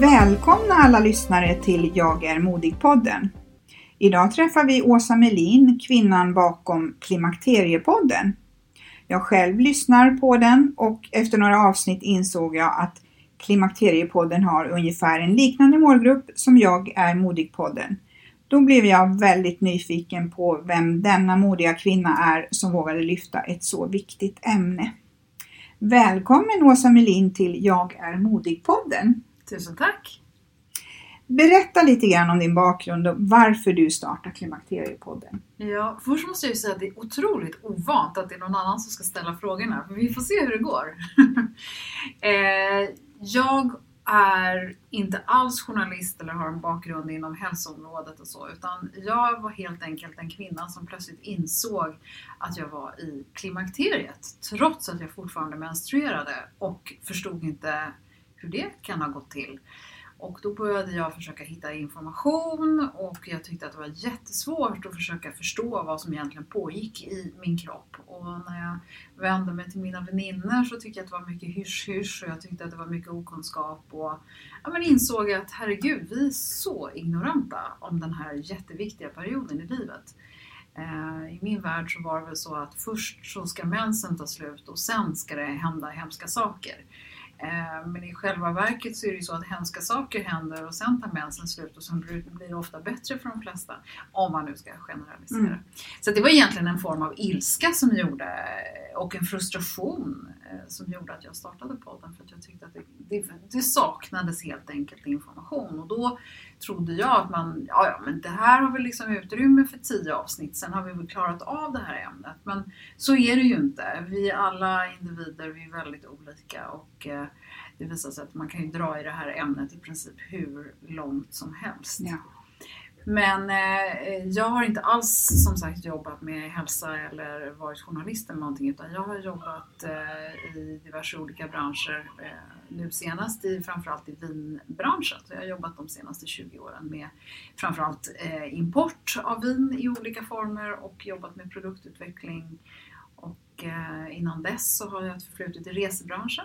Välkomna alla lyssnare till Jag är modig-podden. Idag träffar vi Åsa Melin, kvinnan bakom Klimakteriepodden. Jag själv lyssnar på den och efter några avsnitt insåg jag att Klimakteriepodden har ungefär en liknande målgrupp som Jag är modig-podden. Då blev jag väldigt nyfiken på vem denna modiga kvinna är som vågade lyfta ett så viktigt ämne. Välkommen Åsa Melin till Jag är modig-podden. Tusen tack! Berätta lite grann om din bakgrund och varför du startar Klimakteriepodden. Ja, först måste jag ju säga att det är otroligt ovant att det är någon annan som ska ställa frågorna. Men vi får se hur det går. eh, jag är inte alls journalist eller har en bakgrund inom hälsoområdet och så, utan jag var helt enkelt en kvinna som plötsligt insåg att jag var i klimakteriet, trots att jag fortfarande menstruerade och förstod inte hur det kan ha gått till. Och då började jag försöka hitta information och jag tyckte att det var jättesvårt att försöka förstå vad som egentligen pågick i min kropp. Och när jag vände mig till mina väninnor så tyckte jag att det var mycket hysch-hysch och jag tyckte att det var mycket okunskap. Och ja, men insåg att herregud, vi är så ignoranta om den här jätteviktiga perioden i livet. Eh, I min värld så var det väl så att först så ska mensen ta slut och sen ska det hända hemska saker. Eh, men i själva verket så är det ju så att hemska saker händer och sen tar mensen slut och sen blir det ofta bättre för de flesta. Om man nu ska generalisera. Mm. Så det var egentligen en form av ilska som gjorde, och en frustration Eh, som gjorde att jag startade podden. För att jag tyckte att det, det, det saknades helt enkelt information. Och då trodde jag att man, ja, ja men det här har vi liksom utrymme för tio avsnitt, sen har vi väl klarat av det här ämnet. Men så är det ju inte. Vi är alla individer, vi är väldigt olika och eh, det visar sig att man kan ju dra i det här ämnet i princip hur långt som helst. Ja. Men eh, jag har inte alls som sagt jobbat med hälsa eller varit journalist eller någonting utan jag har jobbat eh, i diverse olika branscher. Eh, nu senast i framförallt i vinbranschen. Så jag har jobbat de senaste 20 åren med framförallt eh, import av vin i olika former och jobbat med produktutveckling. Och eh, innan dess så har jag ett förflutet i resebranschen.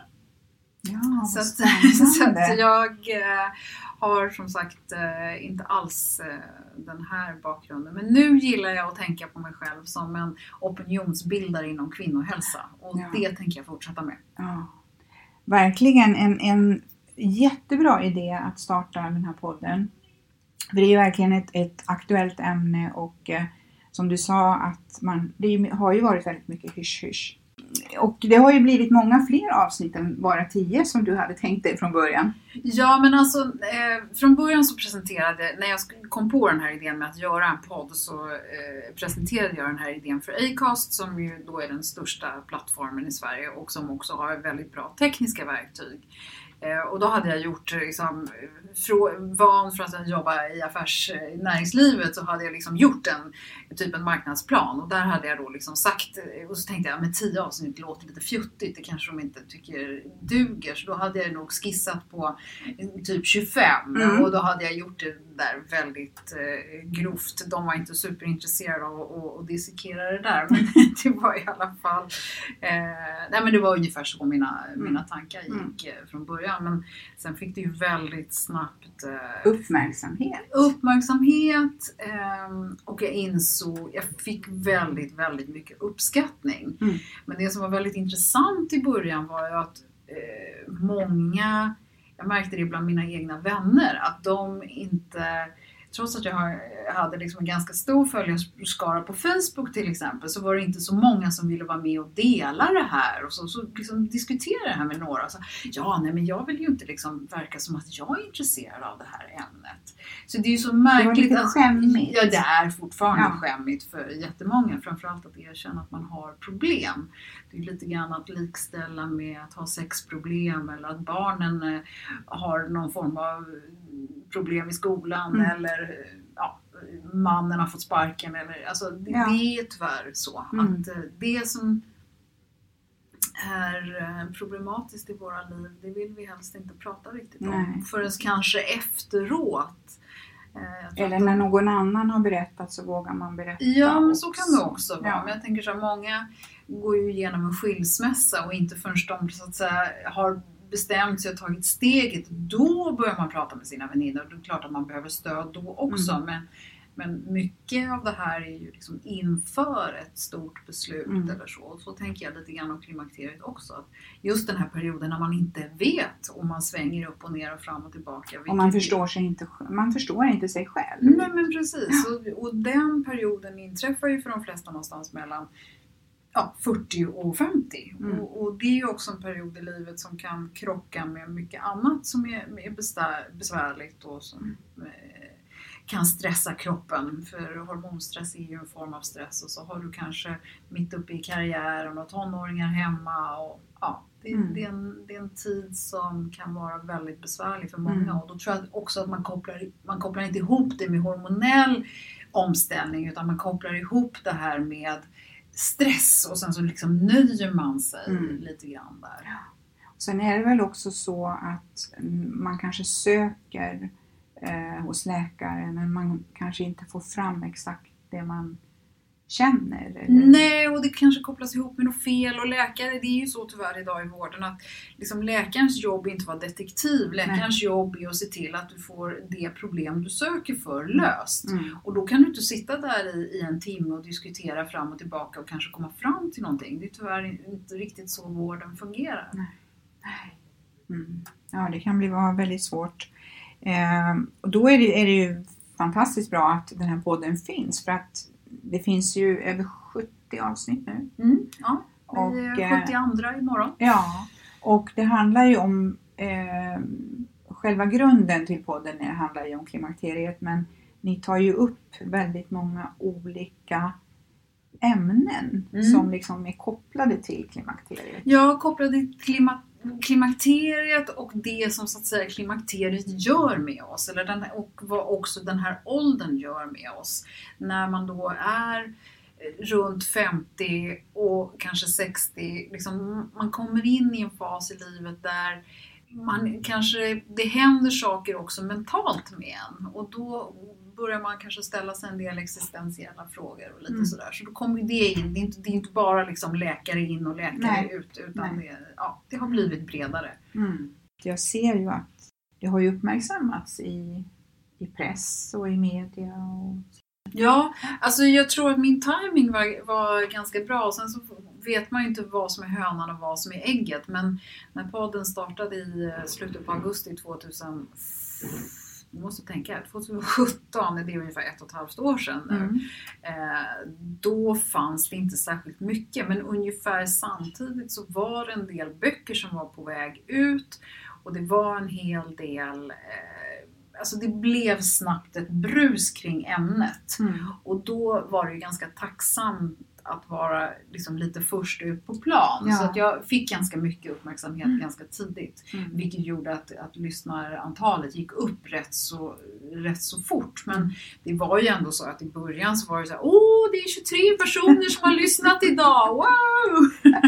Ja, så, att, så att jag eh, har som sagt eh, inte alls eh, den här bakgrunden. Men nu gillar jag att tänka på mig själv som en opinionsbildare inom kvinnohälsa och ja. det tänker jag fortsätta med. Ja. Verkligen en, en jättebra idé att starta den här podden. För det är ju verkligen ett, ett aktuellt ämne och som du sa att man, det har ju varit väldigt mycket hysch-hysch och det har ju blivit många fler avsnitt än bara tio som du hade tänkt dig från början. Ja, men alltså eh, från början så presenterade, när jag kom på den här idén med att göra en podd så eh, presenterade jag den här idén för Acast som ju då är den största plattformen i Sverige och som också har väldigt bra tekniska verktyg. Eh, och då hade jag gjort eh, liksom, van från att jobba i affärs eh, näringslivet så hade jag liksom gjort en typ en marknadsplan och där hade jag då liksom sagt eh, och så tänkte jag med tio avsnitt låter lite fjuttigt, det kanske de inte tycker duger så då hade jag nog skissat på typ 25 Mm. och då hade jag gjort det där väldigt eh, grovt. De var inte superintresserade av att- dissekera det där men det var i alla fall eh, nej men det var ungefär så mina, mina tankar gick eh, från början men sen fick det ju väldigt snabbt eh, Uppmärksamhet. uppmärksamhet ehm, och jag insåg, jag fick väldigt, väldigt mycket uppskattning. Mm. Men det som var väldigt intressant i början var ju att eh, många, jag märkte det bland mina egna vänner, att de inte Trots att jag har- hade liksom en ganska stor följarskara på Facebook till exempel så var det inte så många som ville vara med och dela det här och så, så liksom diskutera det här med några. Så, ja, nej men jag vill ju inte liksom verka som att jag är intresserad av det här ämnet. Så det är ju så märkligt. lite att- skämmigt. Ja, det är fortfarande Ja. skämmigt för jättemånga. Framförallt att erkänna att man har problem. Det är lite grann att likställa med att ha sexproblem eller att barnen eh, har någon form av problem i skolan Mm. eller eh, ja, mannen har fått sparken. Eller, alltså, det, Ja. det är tyvärr så Mm. att eh, det som är eh, problematiskt i våra liv, det vill vi helst inte prata riktigt om Nej. förrän kanske efteråt. Eller när någon annan har berättat så vågar man berätta Ja, men så kan det också vara. Ja. Men jag tänker så här, många går ju igenom en skilsmässa och inte förrän de så att säga, har bestämt sig och tagit steget, då börjar man prata med sina väninnor. Det är klart att man behöver stöd då också. Mm. Men, men mycket av det här är ju liksom inför ett stort beslut Mm. eller så. Och så tänker jag lite grann om klimakteriet också. Att just den här perioden när man inte vet och man svänger upp och ner och fram och tillbaka. Och man förstår, sig inte, man förstår inte sig själv. Nej men precis. Och, och den perioden inträffar ju för de flesta någonstans mellan ja, 40 och 50. Mm. Och, och det är ju också en period i livet som kan krocka med mycket annat som är, är besvär, besvärligt och som eh, kan stressa kroppen. För hormonstress är ju en form av stress och så har du kanske mitt uppe i karriären och tonåringar hemma. Och, ja, det, Mm. det, är en, det är en tid som kan vara väldigt besvärlig för många Mm. och då tror jag också att man kopplar, man kopplar inte ihop det med hormonell omställning utan man kopplar ihop det här med stress och sen så liksom nöjer man sig Mm. lite grann där. Sen är det väl också så att man kanske söker eh, hos läkare men man kanske inte får fram exakt det man känner. Eller? Nej, och det kanske kopplas ihop med något fel och läkare, det är ju så tyvärr idag i vården att liksom läkarens jobb är inte att vara detektiv. Läkarens jobb är att se till att du får det problem du söker för löst. Mm. Och då kan du inte sitta där i, i en timme och diskutera fram och tillbaka och kanske komma fram till någonting. Det är tyvärr inte riktigt så vården fungerar. Mm. Ja, det kan bli väldigt svårt. Eh, och då är det, är det ju fantastiskt bra att den här podden finns för att det finns ju över 70 avsnitt nu. Mm, ja, Och, eh, är 72 imorgon. Ja, och det handlar ju om eh, själva grunden till podden det handlar ju om klimakteriet men ni tar ju upp väldigt många olika ämnen Mm. som liksom är kopplade till klimakteriet. Jag kopplade till klima, klimakteriet och det som så att säga klimakteriet gör med oss. Eller den, och vad också den här åldern gör med oss. När man då är eh, runt 50 och kanske 60. Liksom, man kommer in i en fas i livet där man kanske, det händer saker också mentalt med en. Och då börjar man kanske ställa sig en del existentiella frågor och lite Mm. sådär. Så då kommer det in. Det är inte, det är inte bara liksom läkare in och läkare Nej. ut. Utan Nej. det, ja, det har blivit bredare. Mm. Jag ser ju att det har ju uppmärksammats i, i press och i media. Och... Ja, alltså jag tror att min timing var, var ganska bra. Och sen så vet man ju inte vad som är hönan och vad som är ägget. Men när podden startade i slutet på augusti 2000 jag måste tänka, 2017, det är ungefär ett och ett halvt år sedan nu. Mm. Eh, då fanns det inte särskilt mycket men ungefär samtidigt så var det en del böcker som var på väg ut och det var en hel del eh, Alltså det blev snabbt ett brus kring ämnet Mm. och då var det ju ganska tacksamt att vara liksom lite först ut på plan. Ja. Så att jag fick ganska mycket uppmärksamhet Mm. ganska tidigt. Mm. Vilket gjorde att, att lyssnarantalet gick upp rätt så, rätt så fort. Men Mm. det var ju ändå så att i början så var det så här, åh det är 23 personer som har lyssnat idag, wow!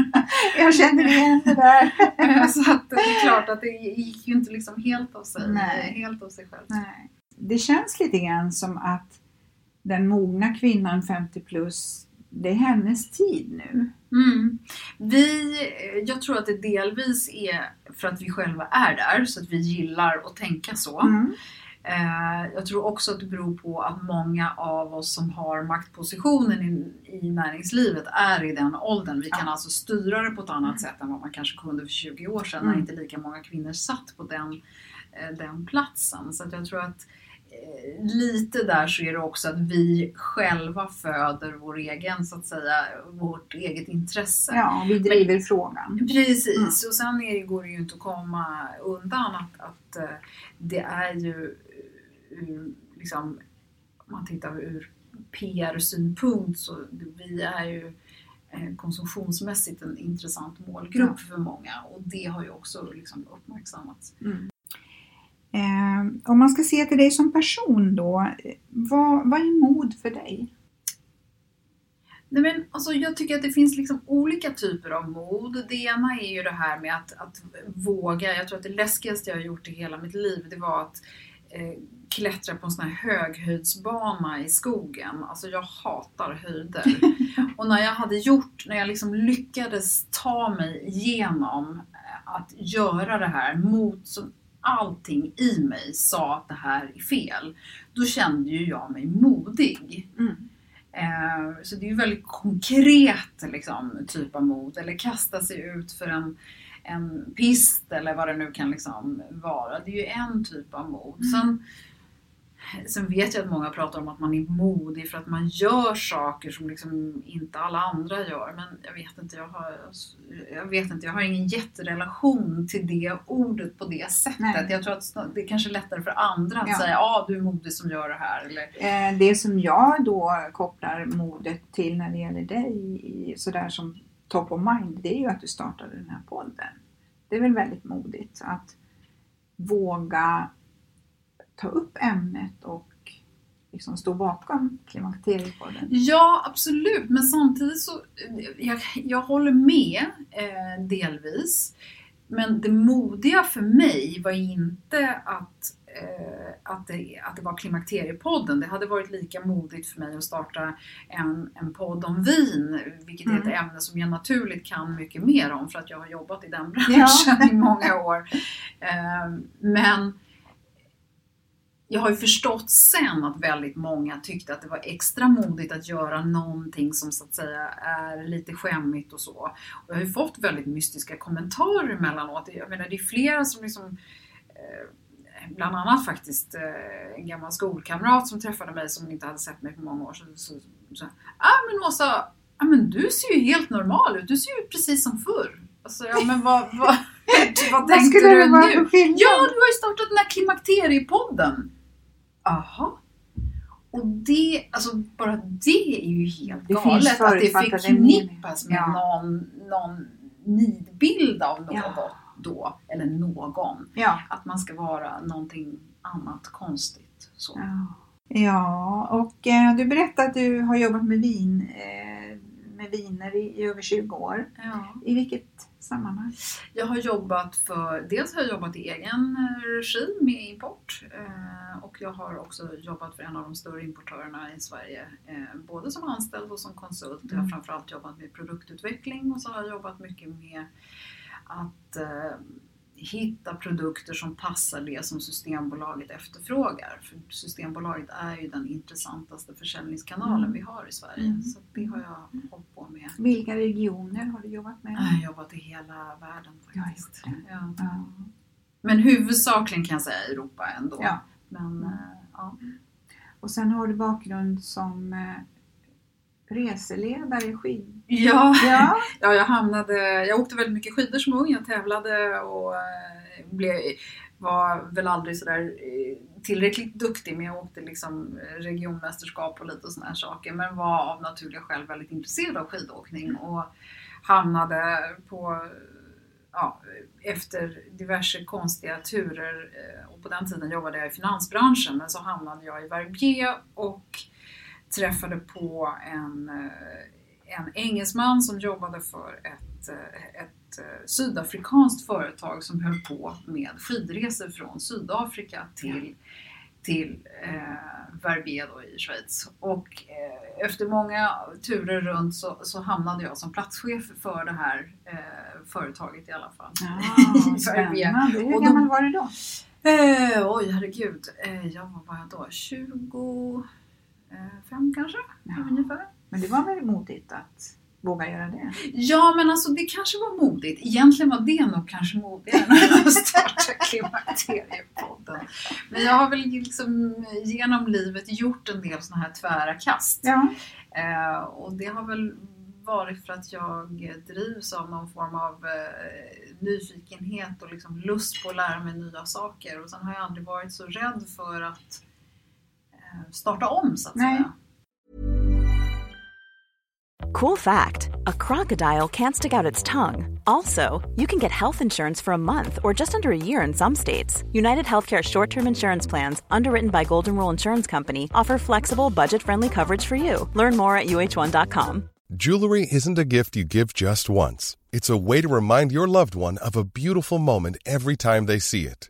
Jag känner igen det där. så att det är klart att det gick ju inte liksom helt av sig, Nej. helt av sig själv. Nej. Det känns lite grann som att den mogna kvinnan 50 plus, det är hennes tid nu. Mm. Vi, jag tror att det delvis är för att vi själva är där, så att vi gillar att tänka så. Mm. Eh, jag tror också att det beror på att många av oss som har maktpositionen i, i näringslivet är i den åldern. Vi kan Ja. alltså styra det på ett annat sätt än vad man kanske kunde för 20 år sedan när Mm. inte lika många kvinnor satt på den, eh, den platsen. Så jag tror att eh, lite där så är det också att vi själva föder vår egen, så att säga, vårt eget intresse. Ja, vi driver frågan. Precis, Mm. och sen är det, går det ju inte att komma undan att, att eh, det är ju ur, liksom, om man tittar ur PR-synpunkt så vi är ju eh, konsumtionsmässigt en intressant målgrupp för många och det har ju också liksom uppmärksammats. Mm. Eh, om man ska se till dig som person då, vad, vad är mod för dig? Nej, men, alltså, jag tycker att det finns liksom olika typer av mod. Det ena är ju det här med att, att våga. Jag tror att det läskigaste jag har gjort i hela mitt liv det var att eh, klättra på en sån här höghöjdsbana i skogen. Alltså jag hatar höjder. Och när jag hade gjort, när jag liksom lyckades ta mig igenom eh, att göra det här mot allting i mig sa att det här är fel. Då kände ju jag mig modig. Mm. Eh, Så det är ju väldigt konkret liksom, typ av mod. Eller kasta sig ut för en, en pist eller vad det nu kan liksom vara. Det är ju en typ av mod. Mm. Sen, sen vet jag att många pratar om att man är modig för att man gör saker som liksom inte alla andra gör. Men jag vet inte, jag har, jag vet inte, jag har ingen jätterelation till det ordet på det sättet. Nej. Jag tror att det är kanske lättare för andra att Ja. säga ja ah, du är modig som gör det här. Eller, Eh, det som jag då kopplar modet till när det gäller dig, sådär som top of mind, det är ju att du startade den här podden. Det är väl väldigt modigt att våga ta upp ämnet och liksom stå bakom Klimakteriepodden. Ja, absolut. Men samtidigt så, jag, jag håller med eh, delvis. Men det modiga för mig var inte att, eh, att, det, att det var Klimakteriepodden. Det hade varit lika modigt för mig att starta en, en podd om vin, vilket är ett Mm. ämne som jag naturligt kan mycket mer om för att jag har jobbat i den branschen i många år. Eh, men jag har ju förstått sen att väldigt många tyckte att det var extra modigt att göra någonting som så att säga är lite skämmigt och så. Och jag har ju fått väldigt mystiska kommentarer emellanåt. Jag menar det är flera som liksom eh, Bland annat faktiskt eh, en gammal skolkamrat som träffade mig som inte hade sett mig på många år. Så, så, så, ah, men Åsa, ah, men du ser ju helt normal ut. Du ser ju precis som förr. Alltså, ja, men vad, vad, vad Vad tänkte skulle du det vara nu? skillnad? Ja, du har ju startat den här klimakteriepodden. Aha. Och det, alltså bara det är ju helt Det galet att det förknippas med meningar. någon, någon nidbild av något Ja. då, eller någon. Ja. Att man ska vara någonting annat konstigt. Så. Ja, ja och eh, du berättade att du har jobbat med vin eh, med viner i, i över 20 år. Ja. I vilket sammanhang? Jag har jobbat för, dels har jag jobbat i egen eh, regi med import eh, och jag har också jobbat för en av de större importörerna i Sverige. Eh, både som anställd och som konsult. Jag har Mm. framförallt jobbat med produktutveckling och så har jag jobbat mycket med att hitta produkter som passar det som Systembolaget efterfrågar. För Systembolaget är ju den intressantaste försäljningskanalen Mm. vi har i Sverige. Mm. Så det har jag hållit på med. Vilka regioner har du jobbat med? Jag har jobbat i hela världen faktiskt. Ja. Ja. Men huvudsakligen kan jag säga Europa ändå. Ja. Men eh, ja. Och sen har du bakgrund som reseledare, skid... Ja. Ja, ja, jag hamnade, jag åkte väldigt mycket skidor som ung, jag tävlade och eh, blev, var väl aldrig sådär eh, tillräckligt duktig men jag åkte liksom eh, regionmästerskap och lite sådana här saker. Men var av naturliga skäl väldigt intresserad av skidåkning och hamnade på ja, efter diverse konstiga turer och på den tiden jobbade jag i finansbranschen men så hamnade jag i Verbier och träffade på en, en engelsman som jobbade för ett, ett sydafrikanskt företag som höll på med skidresor från Sydafrika till, till eh, Verbier i Schweiz. Och eh, efter många turer runt så, så hamnade jag som platschef för det här eh, företaget i alla fall. Ah, spännande. Hur gammal var du då? Eh, oj, herregud. Eh, jag var bara då 25 kanske, ja. ungefär. Men det var väl modigt att våga göra det? Ja, men alltså det kanske var modigt. Egentligen var det nog kanske modigare än att starta Klimakteriepodden. Men jag har väl liksom genom livet gjort en del sådana här tvära kast. Ja. Eh, och det har väl varit för att jag drivs av någon form av eh, nyfikenhet och liksom lust på att lära mig nya saker. Och sen har jag aldrig varit så rädd för att eh, starta om så att Nej. säga. Cool fact a crocodile can't stick out its tongue. Also, you can get health insurance for a month or just under a year in some states. United Healthcare short term insurance plans, underwritten by Golden Rule Insurance Company, offer flexible, budget friendly coverage for you. Learn more at uh1.com. Jewelry isn't a gift you give just once, it's a way to remind your loved one of a beautiful moment every time they see it.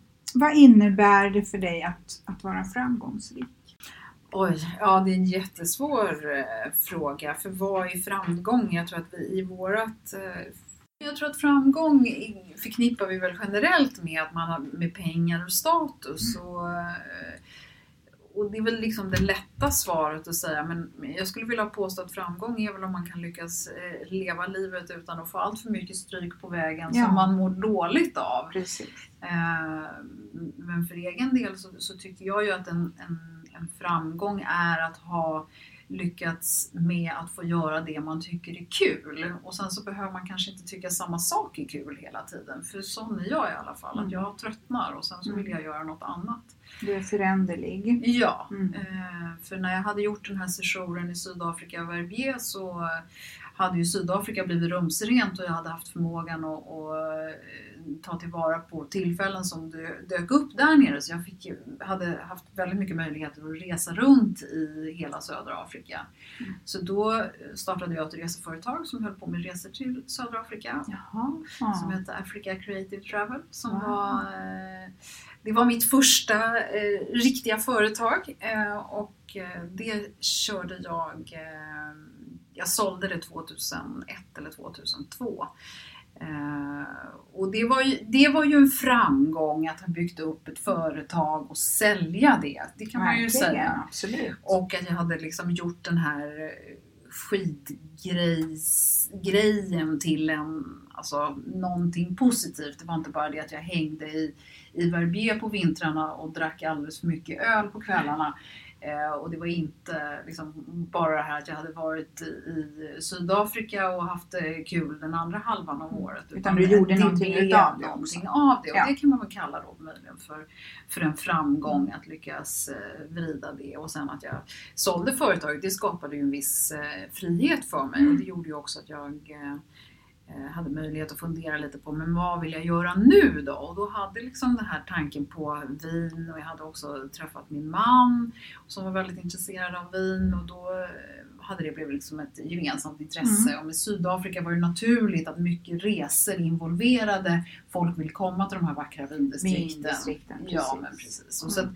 vad innebär det för dig att, att vara framgångsrik? Oj, ja det är en jättesvår eh, fråga. För vad är framgång? Jag tror att vi i vårat eh, jag tror att framgång förknippar vi väl generellt med att man har med pengar och status. Och, eh, och det är väl liksom det lätta svaret att säga men jag skulle vilja påstå att framgång är väl om man kan lyckas eh, leva livet utan att få allt för mycket stryk på vägen Ja. som man mår dåligt av. Precis. Eh, Men för egen del så, så tycker jag ju att en, en, en framgång är att ha lyckats med att få göra det man tycker är kul. Och sen så behöver man kanske inte tycka samma sak är kul hela tiden. För sån är jag i alla fall, att jag tröttnar och sen så vill jag göra något annat. Du är föränderlig. Ja, Mm. eh, för när jag hade gjort den här sessionen i Sydafrika, Verbier, så hade ju Sydafrika blivit rumsrent och jag hade haft förmågan att, att eh, ta tillvara på tillfällen som dö- dök upp där nere. Så jag fick, hade haft väldigt mycket möjligheter att resa runt i hela södra Afrika. Så då startade jag ett reseföretag som höll på med resor till södra Afrika Jaha. som hette Africa Creative Travel. Som Wow. var, eh, det var mitt första eh, riktiga företag eh, och eh, det körde jag, eh, jag sålde det 2001 eller 2002. Eh, och det var, ju, det var ju en framgång att ha byggt upp ett företag och sälja det. Det kan man ju säga. Absolut. Och att jag hade liksom gjort den här skidgrejs-grejen till en, alltså någonting positivt. Det var inte bara det att jag hängde i, i Verbier på vintrarna och drack alldeles för mycket öl på kvällarna. Eh, och det var inte liksom, bara det här att jag hade varit i, Sydafrika och haft det kul den andra halvan av året. Utan du gjorde någonting utav det någonting av det. Och Ja. det kan man väl kalla då möjligen för, för en framgång att lyckas eh, vrida det. Och sen att jag sålde företaget, det skapade ju en viss eh, frihet för mig. Och det gjorde ju också att jag eh, eh, hade möjlighet att fundera lite på, men vad vill jag göra nu då? Och då hade liksom den här tanken på vin och jag hade också träffat min man som var väldigt intresserad av vin och då eh, hade det blivit liksom ett gemensamt intresse. Mm. Och med Sydafrika var det naturligt att mycket resor involverade. Folk vill komma till de här vackra vindistrikten. Vindistrikten, Ja, men precis. Mm. så att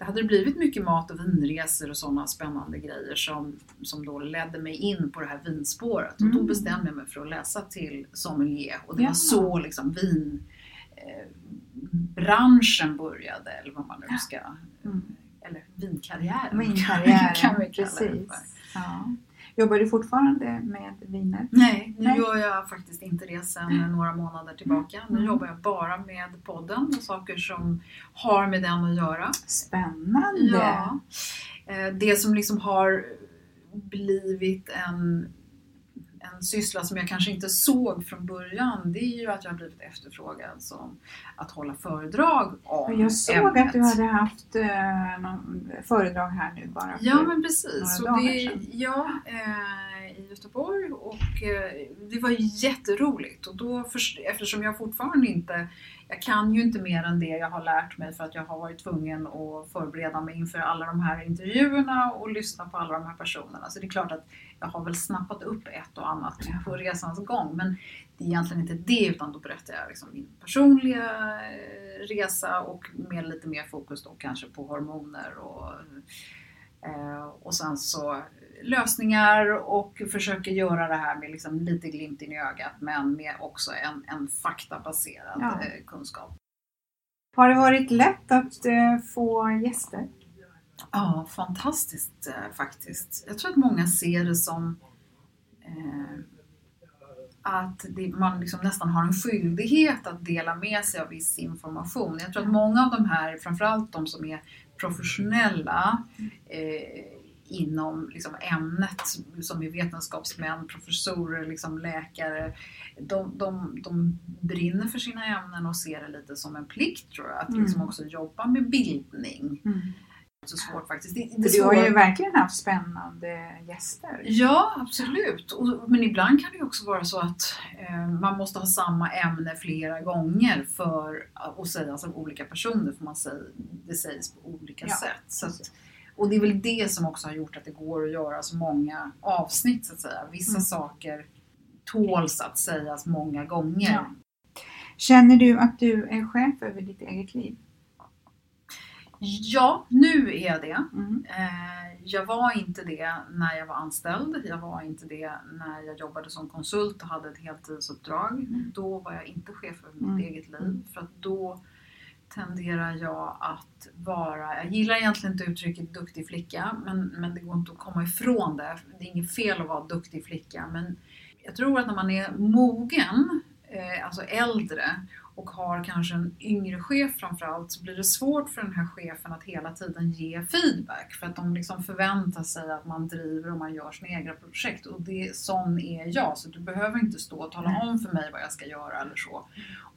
det hade blivit mycket mat och vinresor och sådana spännande grejer som, som då ledde mig in på det här vinspåret. Och då Mm. bestämde jag mig för att läsa till sommelier. Och det Ja. var så liksom vin eh, branschen började, eller vad man nu ska... Mm. Eller vinkarriären Vinkarriären, kan vi kalla det precis. för. Ja. Jobbar du fortfarande med viner? Nej, nu Nej. gör jag faktiskt inte det sedan några månader tillbaka. Nu Mm. jobbar jag bara med podden och saker som har med den att göra. Spännande! Ja. Eh, Det som liksom har blivit en, en syssla som jag kanske inte såg från början, det är ju att jag har blivit efterfrågad som att hålla föredrag om Jag såg ämnet. att du hade haft eh, någon föredrag här nu bara för Ja men precis. dagar det, sedan. ja, eh, i Göteborg och eh, det var jätteroligt. Och då, först- eftersom jag fortfarande inte, jag kan ju inte mer än det jag har lärt mig för att jag har varit tvungen att förbereda mig inför alla de här intervjuerna och lyssna på alla de här personerna. Så det är klart att jag har väl snappat upp ett och annat på resans gång. Men det är egentligen inte det utan då berättar jag liksom min personliga eh, resa och med lite mer fokus då kanske på hormoner och eh, och sen så lösningar och försöker göra det här med liksom lite glimten i ögat men med också en, en faktabaserad Ja. eh, kunskap. Har det varit lätt att eh, få gäster? Ja, fantastiskt eh, faktiskt. Jag tror att många ser det som eh, att det, man liksom nästan har en skyldighet att dela med sig av viss information. Jag tror att många av de här, framförallt de som är professionella eh, inom liksom ämnet, som är vetenskapsmän, professorer, liksom läkare, de, de, de brinner för sina ämnen och ser det lite som en plikt tror jag, att Mm. liksom också jobba med bildning. Så svårt faktiskt. Det, det du har ju verkligen haft spännande gäster. Ja, absolut. Och, men ibland kan det ju också vara så att eh, man måste ha samma ämne flera gånger för att säga som olika personer, för man säger, det sägs på olika Ja, sätt. Så att, och det är väl det som också har gjort att det går att göra så många avsnitt så att säga. Vissa Mm. saker tåls att sägas många gånger. Ja. Känner du att du är chef över ditt eget liv? Ja, nu är jag det. Mm. Eh, Jag var inte det när jag var anställd. Jag var inte det när jag jobbade som konsult och hade ett heltidsuppdrag. Då var jag inte chef över mitt Mm. eget liv. För att då tenderar jag att vara, jag gillar egentligen inte uttrycket duktig flicka, men, men det går inte att komma ifrån det. Det är inget fel att vara duktig flicka, men jag tror att när man är mogen, eh, alltså äldre, och har kanske en yngre chef framförallt så blir det svårt för den här chefen att hela tiden ge feedback för att de liksom förväntar sig att man driver och man gör sina egna projekt och det, sån är jag så du behöver inte stå och tala om för mig vad jag ska göra eller så.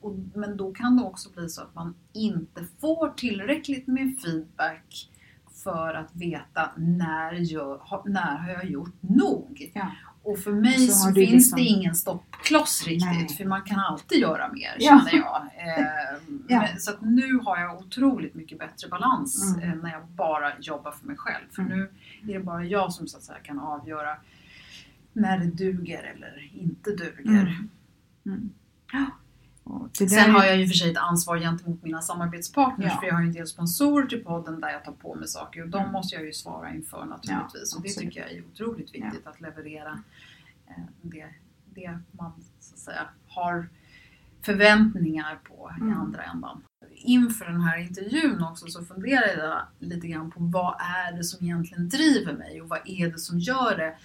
Och, men då kan det också bli så att man inte får tillräckligt med feedback för att veta när, jag, när har jag gjort nog. Ja. Och för mig Så så, finns liksom- det ingen stoppkloss riktigt, Nej. för man kan alltid göra mer Ja. känner jag. Eh, Ja. men, så att nu har jag otroligt mycket bättre balans Mm. eh, när jag bara jobbar för mig själv. För Mm. nu är det bara jag som så att säga kan avgöra när det duger eller inte duger. Mm. Sen har jag ju för sig ett ansvar gentemot mina samarbetspartners Ja. för jag har ju en del sponsorer till podden där jag tar på mig saker och de Mm. måste jag ju svara inför naturligtvis. och det tycker jag är otroligt viktigt att leverera eh, det, det man så att säga har förväntningar på i Mm. andra ändan. Inför den här intervjun också så funderade jag lite grann på vad är det som egentligen driver mig och vad är det som gör det?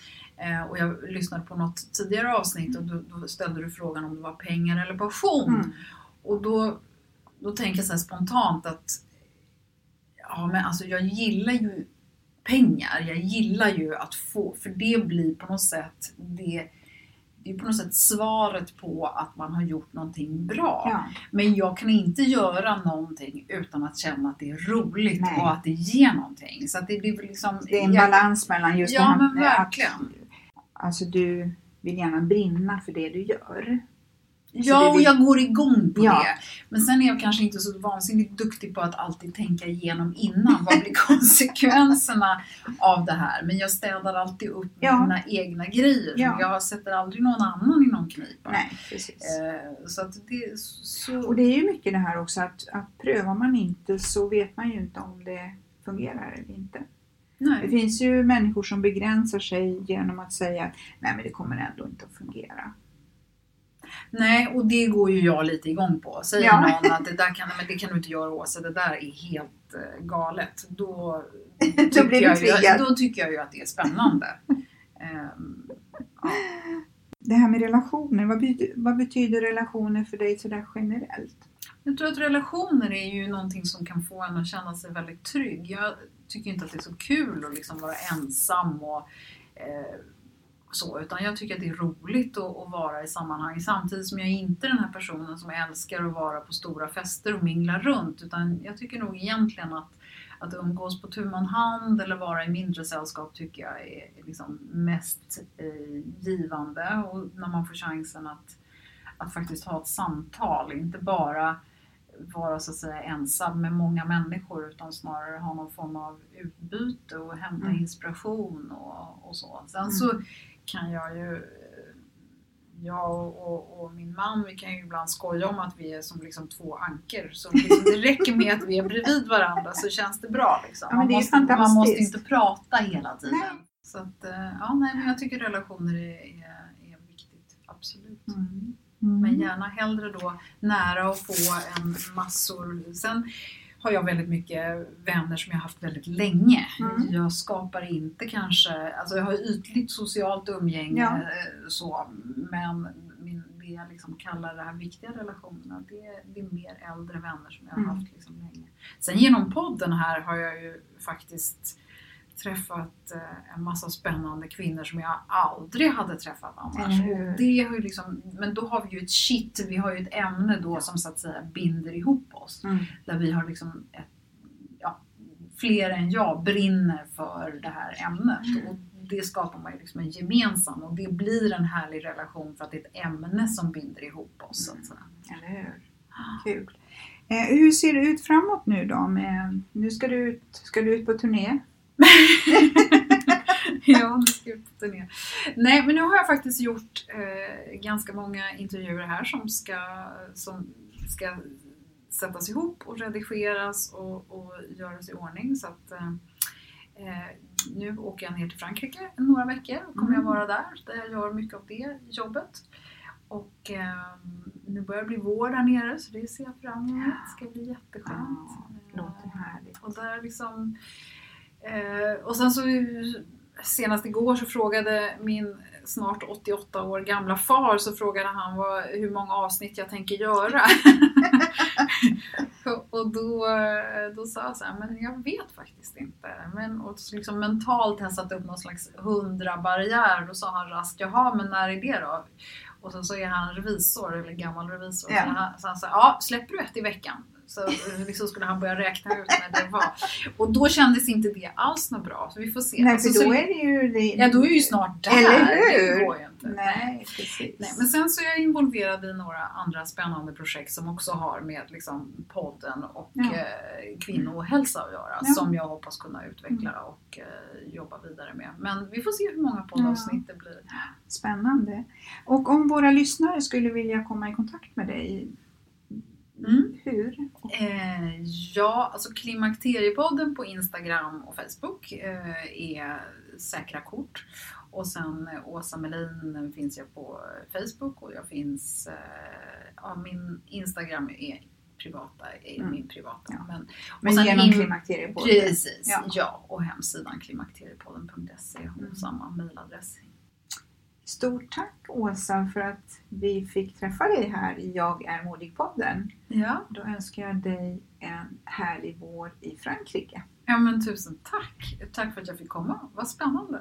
Eh, och jag lyssnade på något tidigare avsnitt och då, då ställde du frågan om det var pengar eller passion. Mm. Och då, då tänker jag så spontant att ja, men alltså jag gillar ju pengar. Jag gillar ju att få, för det blir på något sätt det, det är på något sätt svaret på att man har gjort någonting bra. Ja. Men jag kan inte göra någonting utan att känna att det är roligt Nej. och att det ger någonting. Så att det blir liksom... Det är en jag- balans mellan just Ja, det här men med att- verkligen. Alltså du vill gärna brinna för det du gör. Ja, och jag går igång på Ja. det. Men sen är jag kanske inte så vansinnigt duktig på att alltid tänka igenom innan. Vad blir konsekvenserna av det här? Men jag städar alltid upp Ja. mina egna grejer. Ja. Jag sätter aldrig någon annan i någon knipa. Nej, precis. Eh, så det så... Och det är ju mycket det här också att, att prövar man inte så vet man ju inte om det fungerar eller inte. Det Nej. finns ju människor som begränsar sig genom att säga att nej men det kommer ändå inte att fungera. Nej, och det går ju jag lite igång på. Säger Ja. någon att det där kan, men det kan du inte göra Åsa, det där är helt eh, galet. Då, Då tycker blir jag ju, då tycker jag ju att det är spännande. Ehm, ja. Det här med relationer, vad, betyder, vad betyder relationer för dig sådär generellt? Jag tror att relationer är ju någonting som kan få en att känna sig väldigt trygg. Jag tycker inte att det är så kul att liksom vara ensam och eh, så, utan jag tycker att det är roligt att, att vara i sammanhang samtidigt som jag är inte är den här personen som älskar att vara på stora fester och mingla runt. Utan jag tycker nog egentligen att, att umgås på tu man hand eller vara i mindre sällskap tycker jag är liksom mest eh, givande och när man får chansen att, att faktiskt ha ett samtal, inte bara vara så att säga ensam med många människor utan snarare ha någon form av utbyte och hämta Mm. inspiration och, och så. Sen Mm. så kan jag ju, jag och, och, och min man, vi kan ju ibland skoja om att vi är som liksom två anker. Så liksom det räcker med att vi är bredvid varandra så känns det bra. Liksom. Ja, man, måste, man måste inte prata hela tiden. Nej. Så att, eh, ja, nej, men jag tycker relationer är, är, är viktigt, absolut. Mm. Men gärna hellre då nära och få en massor. Sen har jag väldigt mycket vänner som jag har haft väldigt länge. Mm. Jag skapar inte kanske, alltså jag har ytligt socialt umgänge Ja. eh, så, men min, det jag liksom kallar det här viktiga relationerna, det, det är mer äldre vänner som jag har Mm. haft liksom länge. Sen genom podden här har jag ju faktiskt träffat eh, en massa spännande kvinnor som jag aldrig hade träffat annars. Och det har ju liksom, men då har vi ju ett shit, vi har ju ett ämne då som så att säga binder ihop oss. Mm. Där vi har liksom ett, ja, fler än jag brinner för det här ämnet. Och det skapar man ju liksom en gemensam och det blir en härlig relation för att det är ett ämne som binder ihop oss. Så att säga. Eller hur? Kul. Eh, hur ser det ut framåt nu då? Med, nu ska du, ut, ska du ut på turné. ja, nu ska jag turné. Nej, men nu har jag faktiskt gjort eh, ganska många intervjuer här som ska, som ska sättas ihop och redigeras och, och göras i ordning. Så att, eh, eh, nu åker jag ner till Frankrike några veckor och kommer jag vara där, där jag gör mycket av det jobbet. Och eh, nu börjar det bli vår där nere så det ser jag fram emot. Det ska bli jätteskönt. Ja, låter härligt. Och där liksom... Eh, och sen så senast igår så frågade min snart 88 år gamla far så frågade han vad, hur många avsnitt jag tänker göra. och då, då sa jag så här, men jag vet faktiskt inte. Men, och liksom mentalt har jag satt upp någon slags hundra-barriär. Då sa han raskt, jaha men när är det då? Och så, så är han revisor, eller gammal revisor. Ja. Så han, så han sa, ja släpper du ett i veckan? Så liksom skulle han börja räkna ut när det var. Och då kändes inte det alls något bra. Så vi får se. Nej, Alltså, för då så, är det ju... Det, ja, då är ju snart där. Eller hur? Det går ju inte. Nej, precis. Nej, men sen så är jag involverad i några andra spännande projekt som också har med liksom, podden och Ja. eh, kvinnohälsa att göra. Ja. Som jag hoppas kunna utveckla och eh, jobba vidare med. Men vi får se hur många poddavsnitt det blir. Spännande. Och om våra lyssnare skulle vilja komma i kontakt med dig, Mm. hur? Eh, ja, alltså Klimakteriepodden på Instagram och Facebook eh, är säkra kort. Och sen eh, Åsa Melin finns jag på Facebook och jag finns, eh, ja min Instagram är privata, är Mm. min privata. Ja. Men, Men genom in- Klimakteriepodden? Precis, Ja. ja. Och hemsidan klimakteriepodden.se har Mm. samma mejladress. Stort tack Åsa för att vi fick träffa dig här i Jag är modig-podden. Ja. Då önskar jag dig en härlig vår i Frankrike. ja, men tusen tack! Tack för att jag fick komma, vad spännande!